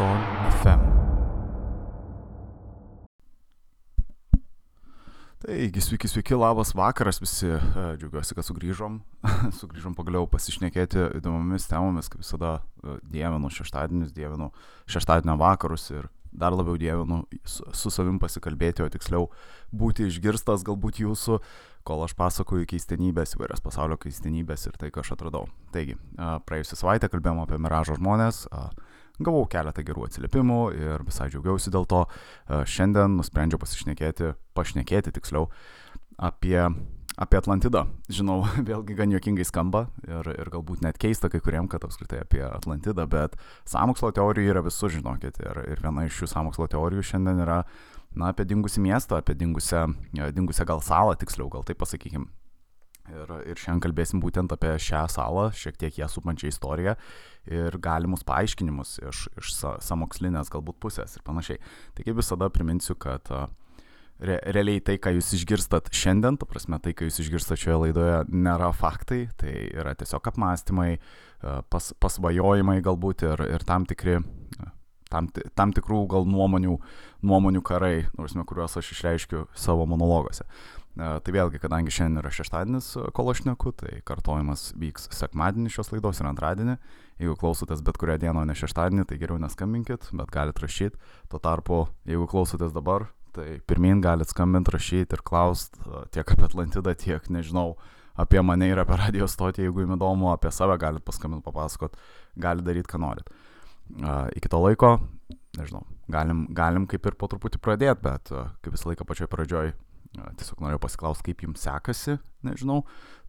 Sol FM. Taigi, sveiki, sveiki, labas vakaras visi. E, džiaugiuosi, kad sugrįžom. sugrįžom pagaliau pasišnekėti įdomomis temomis, kaip visada e, dievinu šeštadienius, dievinu šeštadienio vakarus ir dar labiau dievinu su, savim pasikalbėti, o tiksliau būti išgirstas galbūt jūsų, kol aš pasakoju keistenybės, įvairias pasaulio keistenybės ir tai, ką aš atradau. Taigi, e, praėjusią savaitę kalbėjome apie miražo žmonės. Gavau keletą gerų atsiliepimų ir visai džiaugiausi dėl to. E, šiandien nusprendžiau pasišnekėti, pašnekėti tiksliau, apie, apie Atlantidą. Žinau, vėlgi gan juokingai skamba ir, ir galbūt net keista kai kuriem, kad apskritai apie Atlantidą, bet samokslo teorijų yra visur, žinokit. Ir, ir viena iš šių samokslo teorijų šiandien yra na, apie dingusi miestą, apie dingusią, dingusią gal salą, tiksliau, gal taip pasakykim. Ir, ir šiandien kalbėsim būtent apie šią salą, šiek tiek ją supančią istoriją ir galimus paaiškinimus iš, iš samokslinės galbūt pusės ir panašiai. Tai kaip visada priminsiu, kad re, realiai tai, ką jūs išgirstat šiandien, ta prasme tai, ką jūs išgirstat šioje laidoje, nėra faktai, tai yra tiesiog apmąstymai, pas, pasvajojimai galbūt ir, ir tam tikri tam, tam tikrų gal nuomonių, nuomonių karai, nors kuriuos aš išreiškiu savo monologuose. Tai vėlgi, kadangi šiandien yra šeštadienis, kol aš neku, tai kartojimas vyks sekmadienį šios laidos ir antradienį. Jeigu klausotės bet kurią dieną, o ne šeštadienį, tai geriau neskambinkit, bet galite rašyti. Tuo tarpu, jeigu klausotės dabar, tai pirmin galite skambinti, rašyti ir klausti tiek apie Atlantidą, tiek, nežinau, apie mane ir apie radio stotį, jeigu jums įdomu, apie save galite paskambinti, papasakot, galite daryti, ką norit. Iki to laiko, nežinau, galim, galim kaip ir po truputį pradėti, bet kaip visą laiką pačioj pradžioj Tiesiog norėjau pasiklausti, kaip jums sekasi, nežinau.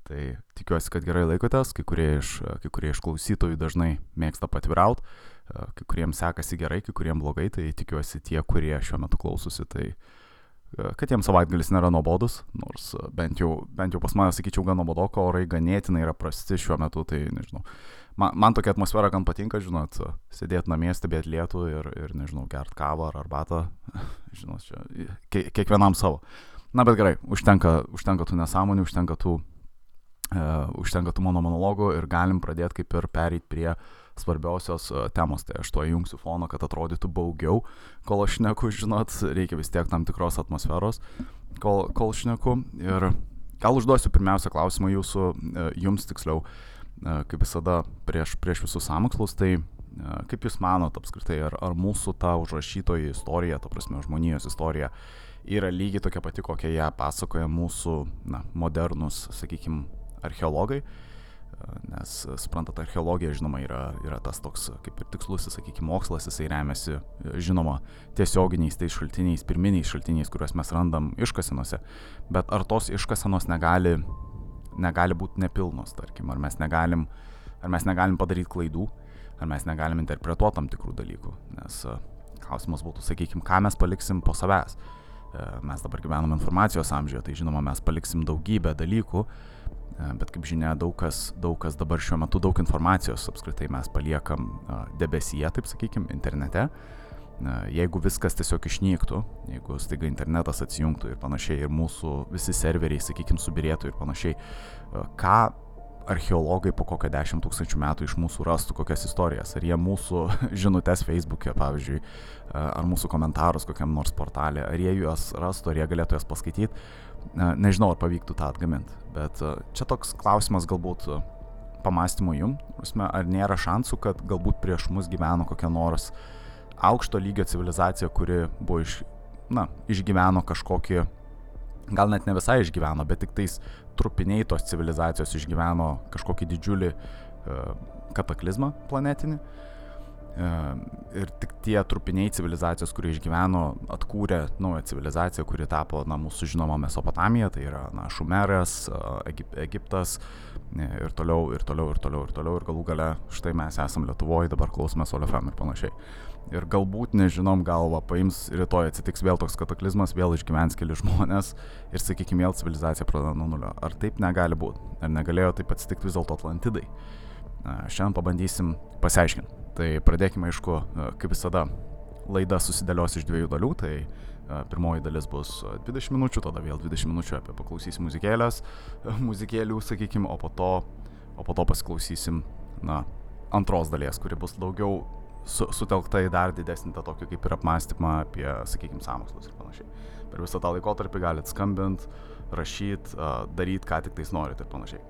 Tai tikiuosi, kad gerai laikotės, kai kurie iš, kai kurie iš klausytojų dažnai mėgsta patvirauti, kai kuriems sekasi gerai, kai kuriems blogai, tai tikiuosi tie, kurie šiuo metu klausosi, tai kad jiems savaitgalis nėra nuobodus, nors bent jau, bent jau pas mane, sakyčiau, gan nuobodoko, orai ganėtinai yra prasti šiuo metu, tai nežinau. Man, man tokia atmosfera gan patinka, žinot, sėdėti namie, stebėti lietų ir, ir nežinau, gert kavą ar arbatą, žinot, čia kiekvienam savo. Na bet gerai, užtenka, užtenka tų nesąmonių, užtenka tų, uh, užtenka tų mano monologų ir galim pradėti kaip ir pereiti prie svarbiausios uh, temos. Tai aš to įjungsiu foną, kad atrodytų baugiau, kol aš šneku, žinot, reikia vis tiek tam tikros atmosferos, kol, kol šneku. Ir gal užduosiu pirmiausia klausimą jūsų, uh, jums tiksliau, uh, kaip visada prieš, prieš visus samokslus, tai kaip jūs manot apskritai, ar, ar mūsų ta užrašytoji istorija, ta prasme, žmonijos istorija, yra lygiai tokia pati, kokią ją pasakoja mūsų na, modernus, sakykime, archeologai. Nes, suprantat, archeologija, žinoma, yra, yra tas toks kaip ir tikslusis, sakykime, mokslas, jisai remiasi, žinoma, tiesioginiais tais šaltiniais, pirminiais šaltiniais, kuriuos mes randam iškasenose. Bet ar tos iškasenos negali, negali būti nepilnos, tarkim, ar mes negalim, ar mes negalim padaryti klaidų, ar mes negalim interpretuoti tam tikrų dalykų. Nes klausimas būtų, sakykime, ką mes paliksim po savęs. E, mes dabar gyvename informacijos amžiuje, tai žinoma, mes paliksim daugybę dalykų, e, bet kaip žinia, daug kas, daug kas dabar šiuo metu, daug informacijos apskritai mes paliekam e, debesyje, taip sakykim, internete. Jeigu viskas tiesiog išnyktų, jeigu staiga internetas atsijungtų ir panašiai, ir mūsų visi serveriai, sakykim, subirėtų ir panašiai, ką archeologai po kokio 10 tūkstančių metų iš mūsų rastų kokias istorijas. Ar jie mūsų žinutės Facebook'e, pavyzdžiui, ar mūsų komentarus kokiam nors portalė, ar jie juos rastų, ar jie galėtų jas paskaityti. Nežinau, ar pavyktų tą atgaminti. Bet čia toks klausimas galbūt pamastymų jum. Ar nėra šansų, kad galbūt prieš mus gyveno kokia nors aukšto lygio civilizacija, kuri buvo iš, na, išgyveno kažkokį gal net ne visai išgyveno, bet tik tais trupiniai tos civilizacijos išgyveno kažkokį didžiulį uh, kataklizmą planetinį. Uh, ir tik tie trupiniai civilizacijos, kurie išgyveno, atkūrė naują civilizaciją, kuri tapo, na, mūsų žinoma Mesopotamija, tai yra, na, Šumeras, uh, Egip Egiptas ir toliau, ir toliau, ir toliau, ir toliau, ir galų gale, štai mes esame Lietuvoje, dabar klausome Solefem ir panašiai. Ir galbūt, nežinom, galva paims, rytoj atsitiks vėl toks kataklizmas, vėl išgyvens keli žmonės ir, sakykime, vėl civilizacija pradeda nuo nulio. Ar taip negali būti? Ar negalėjo taip atsitikti vis dėlto Atlantidai? Šiandien pabandysim pasiaiškinti. Tai pradėkime, aišku, kaip visada, laida susidėlios iš dviejų dalių. Tai pirmoji dalis bus 20 minučių, tada vėl 20 minučių apie paklausysim muzikėlės, muzikėlių, sakykime, o po to, o po to pasiklausysim, na, antros dalies, kuri bus daugiau su, sutelkta į dar didesnį tą tokį kaip ir apmąstymą apie, sakykime, samokslus ir panašiai. Per visą tą laikotarpį galite skambinti, rašyti, daryti, ką tik tais norite ir panašiai.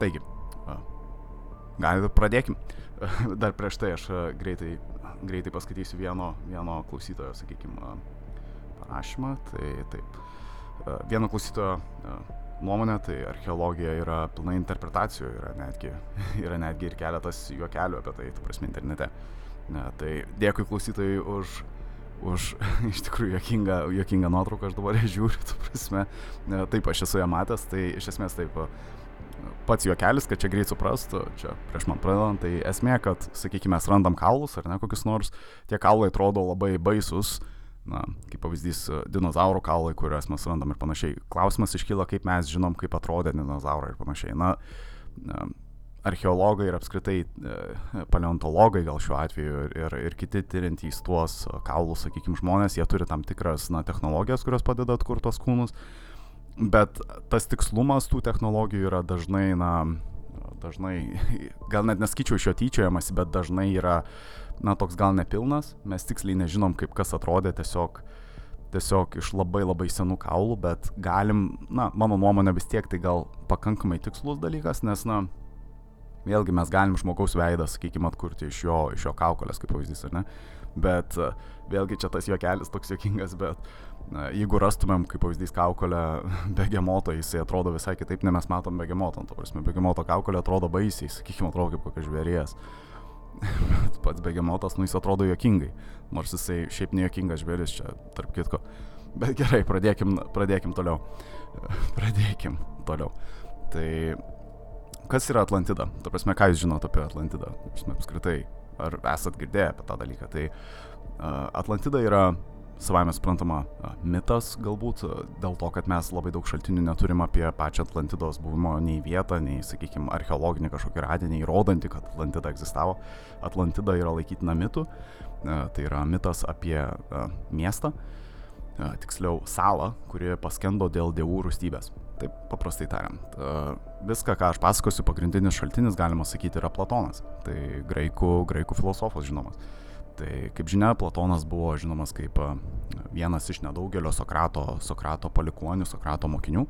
Taigi, galite pradėkim. dar prieš tai aš greitai, greitai paskaitysiu vieno, vieno klausytojo, sakykime, parašymą. Tai taip. Vieno klausytojo nuomonė, tai archeologija yra pilna interpretacijų, yra netgi, yra netgi ir keletas juokelių apie tai, tu prasme, internete. Ne, tai dėkui klausytojai už, už iš tikrųjų jokingą, jokingą nuotrauką, aš dabar žiūriu, tu prasme, ne, taip aš esu ją matęs, tai iš esmės taip pats juokelis, kad čia greit suprastų, čia prieš man pradedant, tai esmė, kad, sakykime, mes randam kaulus ar ne kokius nors, tie kaulai atrodo labai baisus, uh, na, kaip pavyzdys, e, dinozaurų kaulai, kuriuos mes randam ir panašiai. Klausimas iškyla, kaip mes žinom, kaip atrodė dinozaurai ir panašiai. Na, archeologai ir apskritai e, paleontologai gal šiuo atveju ir, ir, ir kiti tyrintys tuos kaulus, sakykime, žmonės, jie turi tam tikras na, technologijas, kurios padeda atkurti tos kūnus, bet tas tikslumas tų technologijų yra dažnai, na, dažnai, gal net nesakyčiau iš jo tyčiojamasi, bet dažnai yra na, toks gal nepilnas, mes tiksliai nežinom, kaip kas atrodė tiesiog, tiesiog iš labai labai senų kaulų, bet galim, na, mano nuomonė vis tiek tai gal pakankamai tikslus dalykas, nes, na, vėlgi mes galim žmogaus veidą, sakykime, atkurti iš jo, iš jo kaukolės, kaip pavyzdys, ar ne? Bet vėlgi čia tas juokelis toks juokingas, bet na, jeigu rastumėm, kaip pavyzdys, kaukolę begemoto, jisai atrodo visai kitaip, ne mes matom begemoto, to prasme, begemoto kaukolė atrodo baisiai, sakykime, atrodo kaip kokia žvėries. pats begemotas, nu jis atrodo jokingai, nors jisai šiaip nejokingas žvėris čia, tarp kitko. Bet gerai, pradėkim, pradėkim toliau. Pradėkim toliau. Tai kas yra Atlantida? Ta prasme, ką jūs žinote apie Atlantidą? Apskritai, ar esat girdėję apie tą dalyką? Tai Atlantida yra savai mes suprantama mitas galbūt, dėl to, kad mes labai daug šaltinių neturim apie pačią Atlantidos buvimo nei vietą, nei, sakykime, archeologinį kažkokį radinį įrodantį, kad Atlantida egzistavo. Atlantida yra laikytina mitu, tai yra mitas apie miestą, tiksliau salą, kuri paskendo dėl dievų rūstybės. Taip paprastai tariant. Viską, ką aš pasakosiu, pagrindinis šaltinis, galima sakyti, yra Platonas. Tai graikų, graikų filosofas žinomas. Tai kaip žinia, Platonas buvo žinomas kaip vienas iš nedaugelio Sokrato, Sokrato palikonių, Sokrato mokinių.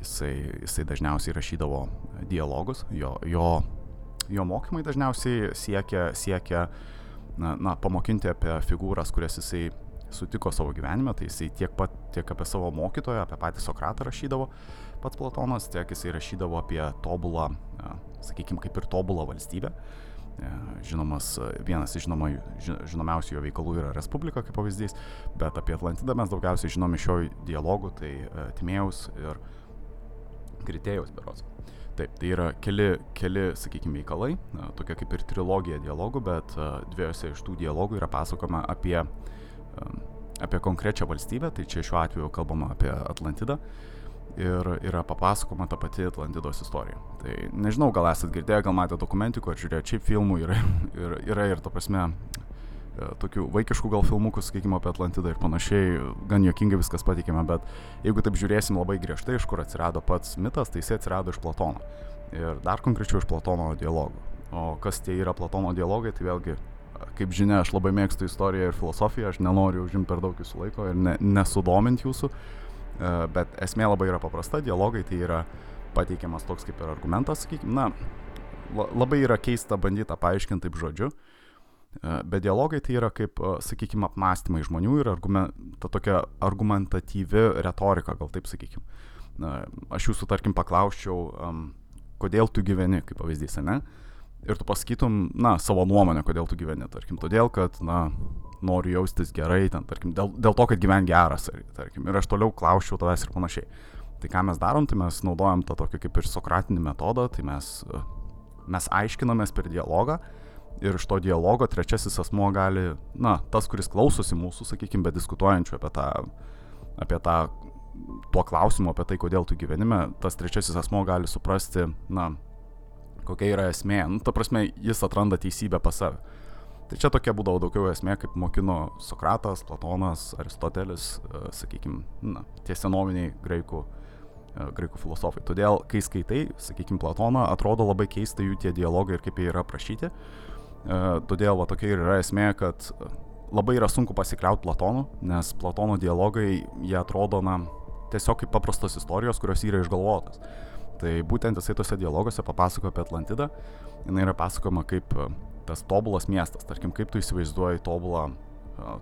Jisai, jisai dažniausiai rašydavo dialogus, jo, jo, jo mokymai dažniausiai siekia, siekia na, na, pamokinti apie figūras, kurias jisai sutiko savo gyvenime, tai jisai tiek, pat, tiek apie savo mokytoją, apie patį Sokratą rašydavo pats Platonas, tiek jisai rašydavo apie tobulą, sakykime, kaip ir tobulą valstybę. E, žinomas, vienas iš žinoma, žinomiausių jo veikalų yra Respublika kaip pavyzdys, bet apie Atlantidą mes daugiausiai žinome iš jo dialogų, tai Timėjaus ir Kritėjaus berots. Taip, tai yra keli, keli sakykime, veikalai, tokia kaip ir trilogija dialogų, bet dviejose iš tų dialogų yra pasakoma apie, apie konkrečią valstybę, tai čia šiuo atveju kalbama apie Atlantidą ir yra papasakoma ta pati Atlantidos istorija. Tai nežinau, gal esat girdėję, gal matėte dokumentikų, ar žiūrėjote šiaip filmų, yra, yra, yra ir to prasme e, tokių vaikiškų gal filmukų, sakykime, apie Atlantidą ir panašiai, gan jokingai viskas patikime, bet jeigu taip žiūrėsim labai griežtai, iš kur atsirado pats mitas, tai jisai atsirado iš Platono. Ir dar konkrečiau iš Platono dialogų. O kas tie yra Platono dialogai, tai vėlgi, kaip žinia, aš labai mėgstu istoriją ir filosofiją, aš nenoriu užimti per daug jūsų laiko ir ne, nesudominti jūsų. E, bet esmė labai yra paprasta, dialogai tai yra pateikiamas toks kaip ir argumentas, sakykime, na, labai yra keista bandyti tą paaiškinti taip žodžiu, e, bet dialogai tai yra kaip, e, sakykime, apmąstymai žmonių ir argument, ta tokia argumentatyvi retorika, gal taip sakykime. Aš jūsų, tarkim, paklausčiau, kodėl tu gyveni, kaip pavyzdys, ne? Ir tu pasakytum, na, savo nuomonę, kodėl tu gyveni, tarkim, todėl, kad, na, noriu jaustis gerai, ten, tarkim, dėl, dėl to, kad gyven geras, tarkim, ir aš toliau klausiau tavęs ir panašiai. Tai ką mes darom, tai mes naudojam tą tokį kaip ir sokratinį metodą, tai mes, mes aiškinamės per dialogą ir iš to dialogo trečiasis asmo gali, na, tas, kuris klausosi mūsų, sakykime, bet diskutuojančių apie tą, apie tą, tuo klausimu, apie tai, kodėl tu gyvenime, tas trečiasis asmo gali suprasti, na, kokia yra esmė. Nu, ta prasme, jis atranda teisybę pas save. Tai čia tokia būdavo daugiau esmė, kaip mokino Sokratas, Platonas, Aristotelis, e, sakykime, na, tie senoviniai graikų, e, graikų filosofai. Todėl, kai skaitai, sakykime, Platoną, atrodo labai keista jų tie dialogai ir kaip jie yra aprašyti. todėl va tokia ir yra esmė, kad labai yra sunku pasikliauti Platonu, nes Platono dialogai, jie atrodo, na, tiesiog kaip paprastos istorijos, kurios yra išgalvotos. Tai būtent jisai tose dialoguose papasakojo apie Atlantidą, jinai yra pasakoma kaip tas tobulas miestas, tarkim, kaip tu įsivaizduoji tobulą,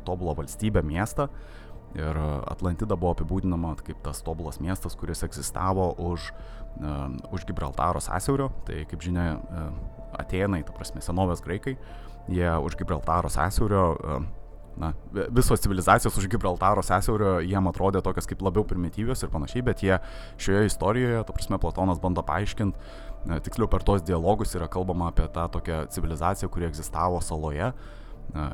tobulą valstybę, miestą. Ir Atlantida buvo apibūdinama kaip tas tobulas miestas, kuris egzistavo už, už Gibraltaro sąsiaurio. Tai kaip žinia, Atenai, ta prasme, senovės graikai, jie už Gibraltaro sąsiaurio na, visos civilizacijos už Gibraltaro sąsiaurio jiem atrodė tokios kaip labiau primityvios ir panašiai, bet jie šioje istorijoje, to prasme, Platonas bando paaiškinti, tiksliau per tos dialogus yra kalbama apie tą tokią civilizaciją, kuri egzistavo saloje,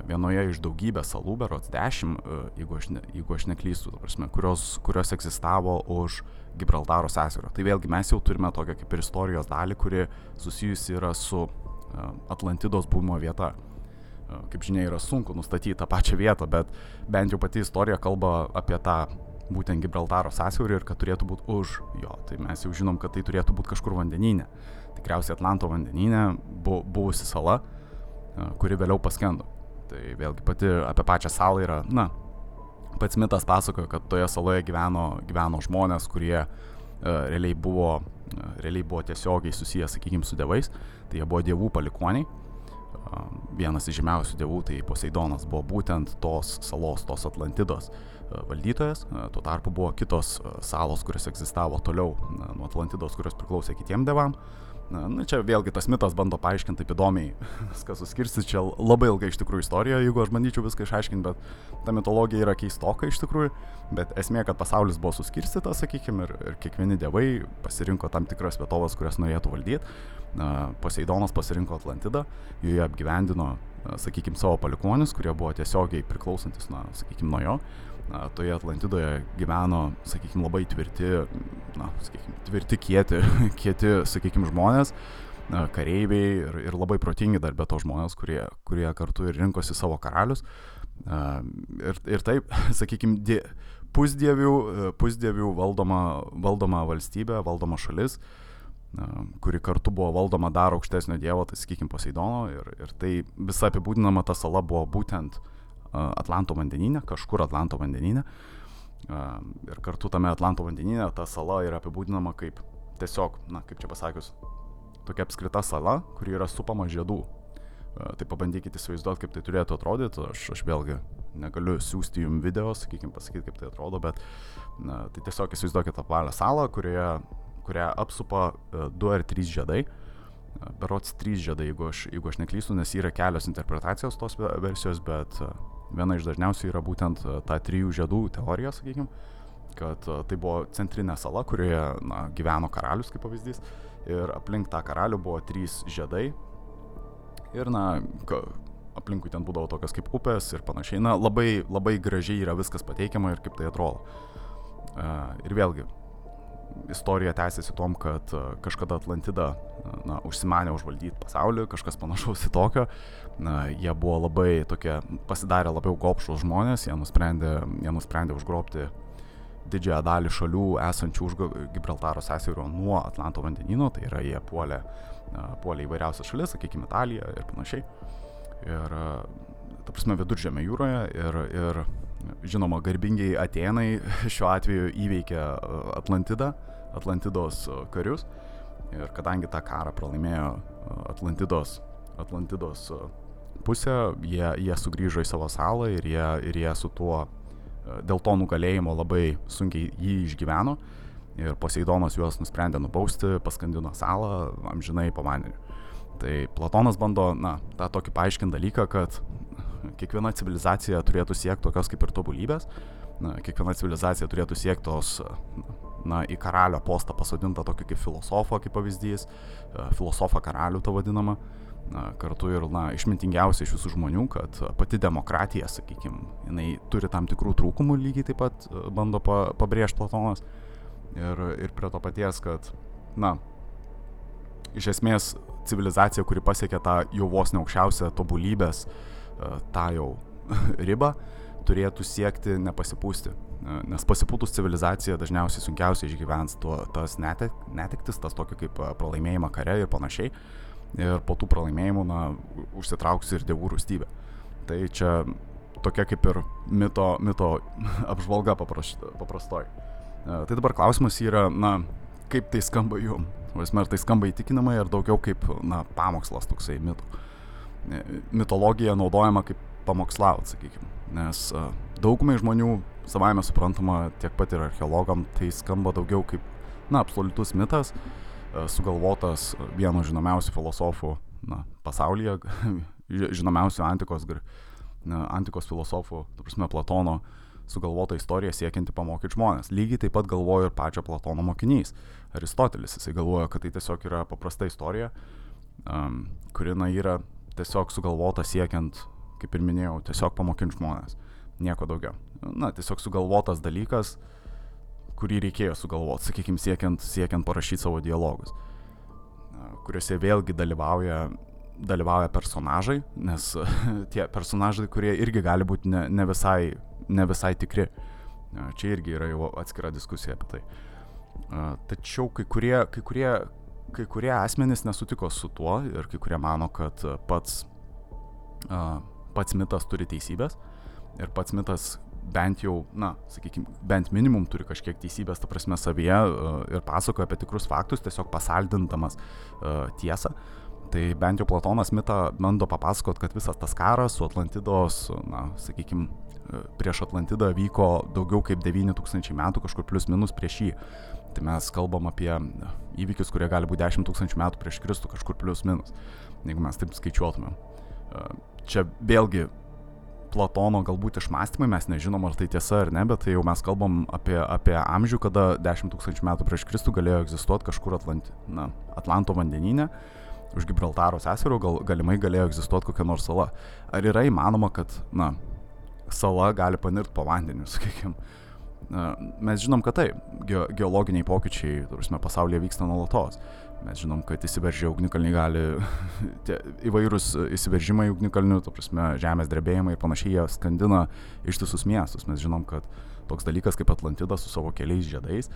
vienoje iš daugybės salų, berots dešimt, jeigu aš, ne, jeigu aš neklystu, prasme, kurios, kurios egzistavo už Gibraltaro sąsiaurio. Tai vėlgi mes jau turime tokią kaip ir istorijos dalį, kuri susijusi yra su Atlantidos buvimo vieta kaip žinia, yra sunku nustatyti tą pačią vietą, bet bent jau pati istorija kalba apie tą būtent Gibraltaro sąsiaurį ir kad turėtų būti už jo. Tai mes jau žinom, kad tai turėtų būti kažkur vandenyne. Tikriausiai Atlanto vandenyne bu, buvusi sala, kuri vėliau paskendo. Tai vėlgi pati apie pačią salą yra, na, pats mitas pasakoja, kad toje saloje gyveno, gyveno žmonės, kurie uh, realiai buvo, uh, realiai buvo tiesiogiai susijęs, sakykime, su dievais. Tai jie buvo dievų palikoniai vienas iš žymiausių dievų, tai Poseidonas buvo būtent tos salos, tos Atlantidos valdytojas, tuo tarpu buvo kitos salos, kurios egzistavo toliau nuo Atlantidos, kurios priklausė kitiem devam. Na, na, čia vėlgi tas mitas bando paaiškinti taip įdomiai, viską suskirsti, čia labai ilga iš tikrųjų istorija, jeigu aš bandyčiau viską išaiškinti, bet ta mitologija yra keistoka iš tikrųjų, bet esmė, kad pasaulis buvo suskirstytas, sakykime, ir, ir kiekvieni dievai pasirinko tam tikras vietovas, kurias norėtų valdyti. Poseidonas pasirinko Atlantidą, joje apgyvendino, sakykime, savo palikonis, kurie buvo tiesiogiai priklausantis, na, sakykime, nuo jo. Toje Atlantidoje gyveno, sakykime, labai tvirti, na, sakykime, tvirti, kieti, kieti, sakykime, žmonės, kareiviai ir, ir labai protingi dar be to žmonės, kurie, kurie kartu ir rinkosi savo karalius. Ir, ir taip, sakykime, pusdievių, pusdievių valdoma, valdoma valstybė, valdoma šalis kuri kartu buvo valdoma dar aukštesnio dievo, tai sakykime Poseidono. Ir, ir tai visa apibūdinama ta sala buvo būtent Atlanto vandeninė, kažkur Atlanto vandeninė. Ir kartu tame Atlanto vandeninė ta sala yra apibūdinama kaip tiesiog, na, kaip čia pasakius, tokia apskrita sala, kuri yra supama žiedų. Tai pabandykite įsivaizduoti, kaip tai turėtų atrodyti. Aš, aš vėlgi negaliu siūsti jums video, sakykime, pasakyti, kaip tai atrodo, bet na, tai tiesiog įsivaizduokite apvalę salą, kurioje kurią apsupa e, du ar trys žiedai. E, berots trys žiedai, jeigu aš, jeigu aš neklystu, nes yra kelios interpretacijos tos versijos, bet e, viena iš dažniausių yra būtent ta trijų žiedų teorija, sakykime, kad tai buvo centrinė sala, kurioje na, gyveno karalius, kaip pavyzdys, ir aplink tą karalių buvo trys žiedai. Ir, na, aplinkui ten būdavo tokios kaip upės ir panašiai. Na, labai, labai gražiai yra viskas pateikiama ir kaip tai atrodo. Uh, ir vėlgi, istorija tęsiasi tom, kad e, kažkada Atlantida na, užsimanė užvaldyti pasaulį, kažkas panašaus į tokio. Na, jie buvo labai tokie, pasidarė labiau gopšus žmonės, jie nusprendė, jie nusprendė užgrobti didžiąją dalį šalių esančių už Gibraltaro sąsiaurio nuo Atlanto vandenino, tai yra jie puolė, puolė įvairiausias šalis, sakykime, Italiją ir panašiai. Ir, ta prasme, viduržėme jūroje ir, ir žinoma, garbingiai Atenai šiuo atveju įveikė e, Atlantidą, Atlantidos e, karius. Ir kadangi tą karą pralaimėjo e, Atlantidos, Atlantidos pusė, jie, jie sugrįžo į savo salą ir jie, ir jie su tuo, dėl to nugalėjimo labai sunkiai jį išgyveno. Ir Poseidonas juos nusprendė nubausti, paskandino salą amžinai po vandeniu. Tai Platonas bando, na, tą tokį paaiškinti dalyką, kad kiekviena civilizacija turėtų siekti tokios kaip ir tobulybės, na, kiekviena civilizacija turėtų siekti tos, na, į karalio postą pasodintą tokį kaip filosofą, kaip pavyzdys, e, filosofą karalių to vadinamą, na, kartu ir, na, išmintingiausia iš visų žmonių, kad pati demokratija, sakykime, jinai turi tam tikrų trūkumų lygiai taip pat e, bando pa, pabrėžti Platonas. Ir, ir prie to paties, kad, na, iš esmės civilizacija, kuri pasiekė tą jau vos neaukščiausią tobulybės uh, tą jau ribą turėtų siekti nepasipūsti. Nes pasipūtus civilizacija dažniausiai sunkiausiai išgyvens tuo, tas netek, netektis, tas tokio kaip pralaimėjimą kare ir panašiai. ir po tų pralaimėjimų, na, užsitrauks ir dievų rūstybę. Tai čia tokia kaip ir mito, mito apžvalga paprastoj. E, tai dabar klausimas yra, na, kaip tai skamba jum? Ar tai skamba įtikinamai, ar daugiau kaip, na, pamokslas toksai mitų. E, mitologija naudojama kaip pamokslaut, sakykime. Nes uh, daugumai žmonių, savaime suprantama, tiek pat ir archeologam, tai skamba daugiau kaip, na, absoliutus mitas, uh, sugalvotas vieno žinomiausių filosofų, na, pasaulyje, žinomiausių antikos, antikos filosofų, prasme, Platono sugalvota istorija siekianti pamokyti žmonės. Lygiai taip pat galvojo ir pačio Platono mokinys, Aristotelis. Jisai galvoja, kad tai tiesiog yra paprasta istorija, um, kuri, na, yra tiesiog sugalvota siekiant kaip ir minėjau, tiesiog pamokinti žmonės. Nieko daugiau. Na, tiesiog sugalvotas dalykas, kurį reikėjo sugalvoti, sakykime, siekiant, siekiant parašyti savo dialogus, kuriuose vėlgi dalyvauja, dalyvauja personažai, nes tie personažai, kurie irgi gali būti ne, ne, visai, ne visai tikri. Čia irgi yra jau atskira diskusija apie tai. Tačiau kai kurie, kai kurie, kai kurie asmenys nesutiko su tuo ir kai kurie mano, kad pats pats mitas turi teisybės ir pats mitas bent jau, na, sakykime, bent minimum turi kažkiek teisybės, ta prasme, savyje uh, ir pasakoja apie tikrus faktus, tiesiog pasaldintamas uh, tiesą. Tai bent jau Platonas mitą bando papasakot, kad visas tas karas su Atlantidos, na, sakykime, prieš Atlantidą vyko daugiau kaip 9000 metų, kažkur plius minus prieš jį. Tai mes kalbam apie įvykius, kurie gali būti 10 tūkstančių metų prieš Kristų, kažkur plius minus, jeigu mes taip skaičiuotumėm. Čia vėlgi Platono galbūt išmastymai, mes nežinom, ar tai tiesa ar ne, bet tai jau mes kalbam apie, apie amžių, kada 10 tūkstančių metų prieš Kristų galėjo egzistuoti kažkur Atlanti, na, Atlanto vandenyne, už Gibraltaro sąsiaurių gal, galimai galėjo egzistuoti kokia nors sala. Ar yra įmanoma, kad, na, sala gali panirti po vandeniu, sakykime. Mes žinom, kad taip, ge geologiniai pokyčiai, prasme, pasaulyje vyksta nuolatos. Mes žinom, kad įsiveržę ugnikalniai gali, tie įvairūs įsiveržimai ugnikalnių, to prasme, žemės drebėjimai ir panašiai, jie skandina ištisus miestus. Mes žinom, kad toks dalykas kaip Atlantida su savo keliais žiedais,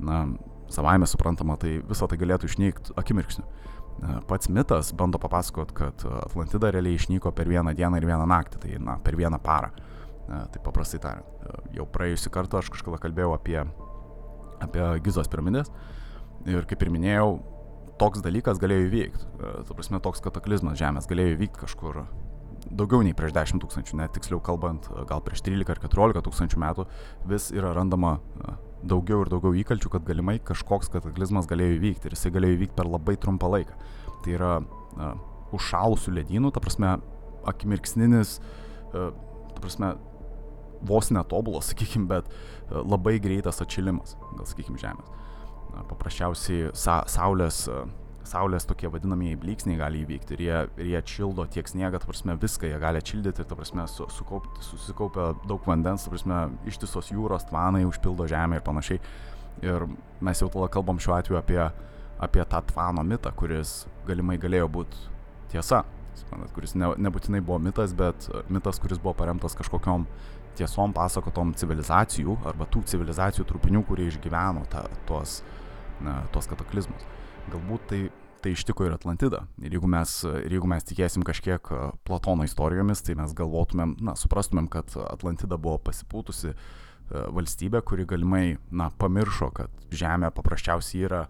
na, savaime suprantama, tai visą tai galėtų išnykti akimirksniu. Pats mitas bando papasakot, kad Atlantida realiai išnyko per vieną dieną ir vieną naktį, tai na, per vieną parą. Tai paprastai tariant, jau praėjusį kartą aš kažkada kalbėjau apie, apie Gizos piramidės ir kaip ir minėjau, toks dalykas galėjo įvykti. E, tu prasme, toks kataklizmas Žemės galėjo įvykti kažkur daugiau nei prieš 10 tūkstančių, net tiksliau kalbant, gal prieš 13 ar 14 tūkstančių metų vis yra randama daugiau ir daugiau įkalčių, kad galimai kažkoks kataklizmas galėjo įvykti ir jisai galėjo įvykti per labai trumpą laiką. Tai yra uh, užšalusių ledynų, ta prasme, akimirksninis, uh, ta prasme, vos netobulas, sakykime, bet uh, labai greitas atšilimas, gal sakykime, Žemės paprasčiausiai sa saulės, saulės tokie vadinamieji blyksniai gali įvykti ir jie, ir jie čildo tiek sniegą, ta prasme viską jie gali atšildyti, ta prasme su, sukaupti, susikaupia daug vandens, ta prasme ištisos jūros, tvanai užpildo žemę ir panašiai. Ir mes jau tada kalbam šiuo atveju apie, apie tą tvano mitą, kuris galimai galėjo būti tiesa, kuris ne, nebūtinai buvo mitas, bet mitas, kuris buvo paremtas kažkokiam tiesom pasakotom civilizacijų arba tų civilizacijų trupinių, kurie išgyveno ta, tuos na, tuos kataklizmus. Galbūt tai, tai ištiko ir Atlantidą. Ir jeigu, mes, ir jeigu mes tikėsim kažkiek Platono istorijomis, tai mes galvotumėm, na, suprastumėm, kad Atlantida buvo pasipūtusi valstybė, kuri galimai, na, pamiršo, kad Žemė paprasčiausiai yra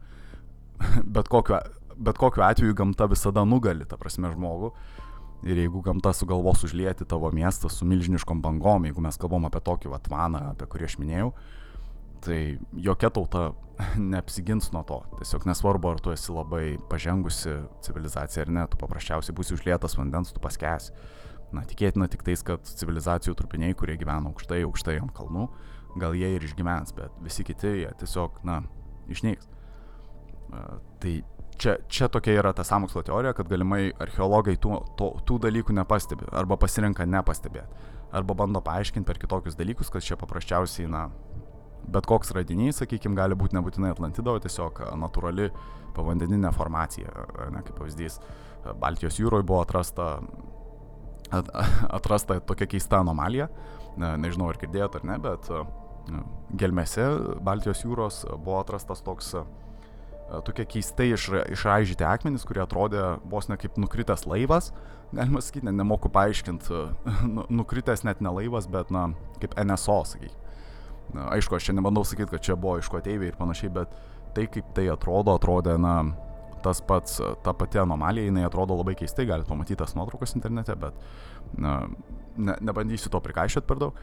bet kokiu, bet kokiu atveju gamta visada nugali, ta prasme, žmogų. Ir jeigu gamta sugalvos užlieti tavo miestą su milžiniškom bangom, jeigu mes kalbam apie tokį vatvaną, apie kurį aš minėjau, tai jokia tauta neapsigins nuo to. Tiesiog nesvarbu, ar tu esi labai pažengusi civilizacija ar ne, tu paprasčiausiai būsi užlietas vandens, tu paskesi. Na, tikėtina tik tais, kad civilizacijų trupiniai, kurie gyvena aukštai, aukštai ant kalnų, gal jie ir išgyvens, bet visi kiti jie tiesiog, na, išnyks. Tai čia, čia tokia yra ta samokslo teorija, kad galimai archeologai tų, to, tų dalykų nepastebi arba pasirenka nepastebėti. Arba bando paaiškinti per kitokius dalykus, kad čia paprasčiausiai, na, bet koks radinys, sakykime, gali būti nebūtinai Atlantida, o tiesiog natūrali povandeninė formacija. Ne, kaip pavyzdys, Baltijos jūroje buvo atrasta, atrasta tokia keista anomalija, ne, nežinau ar girdėjote ar ne, bet gelmėse Baltijos jūros buvo atrastas toks tokie keistai išra, išraižyti akmenys, kurie atrodė vos ne kaip nukritęs laivas, galima sakyti, ne, nemoku paaiškinti, nu, nukritęs net ne laivas, bet, na, kaip NSO, sakyk. Aišku, aš čia nebandau sakyti, kad čia buvo iš ko ateiviai ir panašiai, bet tai kaip tai atrodo, atrodė, na, tas pats, ta pati anomalija, jinai atrodo labai keistai, galite pamatyti tas nuotraukas internete, bet na, ne, nebandysiu to prikaišyti per daug.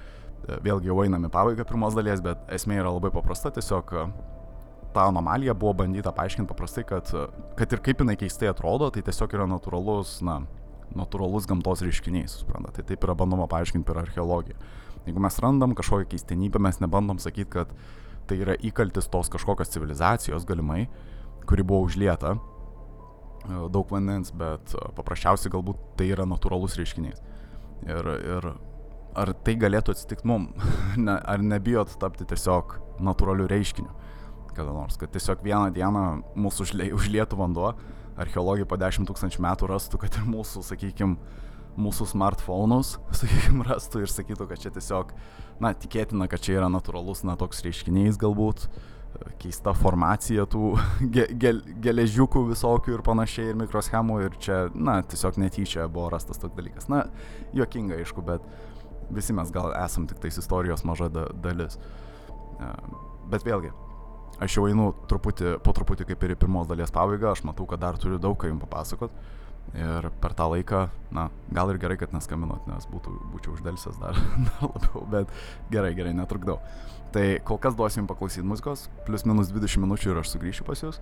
Vėlgi jau einame pabaigą pirmos dalies, bet esmė yra labai paprasta, tiesiog tą anomaliją buvo bandyta paaiškinti paprastai, kad, kad ir kaip jinai keistai atrodo, tai tiesiog yra natūralus, na, natūralus gamtos reiškinys, suprantate. Tai taip yra bandoma paaiškinti per archeologiją. Jeigu mes randam kažkokią keistenybę, mes nebandom sakyti, kad tai yra įkaltis tos kažkokios civilizacijos galimai, kuri buvo užlieta e, daug vandens, bet e, paprasčiausiai galbūt tai yra natūralus reiškinys. Ir, ir ar tai galėtų atsitikti mum, ne, ar nebijot tapti tiesiog natūraliu reiškiniu kada nors, kad tiesiog vieną dieną mūsų užlietų vanduo, archeologai po 10 tūkstančių metų rastų, kad ir mūsų, sakykime, mūsų smartphone'us, sakykime, rastų ir sakytų, kad čia tiesiog, na, tikėtina, kad čia yra natūralus, na, toks reiškinys galbūt, keista formacija tų ge, ge, geležiukų visokių ir panašiai, ir mikroschemų, ir čia, na, tiesiog netyčia buvo rastas toks dalykas. Na, juokinga, aišku, bet visi mes gal esam tik tais istorijos maža da, dalis. Bet vėlgi, Aš jau einu truputį, po truputį kaip ir į pirmos dalies pabaigą, aš matau, kad dar turiu daug ką jums papasakot. Ir per tą laiką, na, gal ir gerai, kad neskambinot, nes būtų, būčiau uždelsęs dar, dar labiau, bet gerai, gerai, netrukdau. Tai kol kas duosim paklausyti muzikos, plus minus 20 minučių ir aš sugrįšiu pas jūs.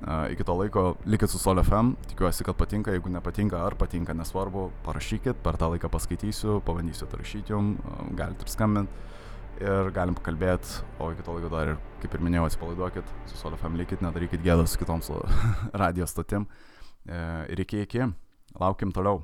Uh, iki to laiko likit su Sol FM, tikiuosi, kad patinka, jeigu nepatinka ar patinka, nesvarbu, parašykit, per tą laiką paskaitysiu, pabandysiu atrašyti jums, uh, galite ir skambinti ir galim pakalbėti, o iki to laiko dar ir, kaip ir minėjau, atsipalaiduokit, su Solifam likit, nedarykit gėdos kitoms radio stotim. E, ir iki iki, laukim toliau.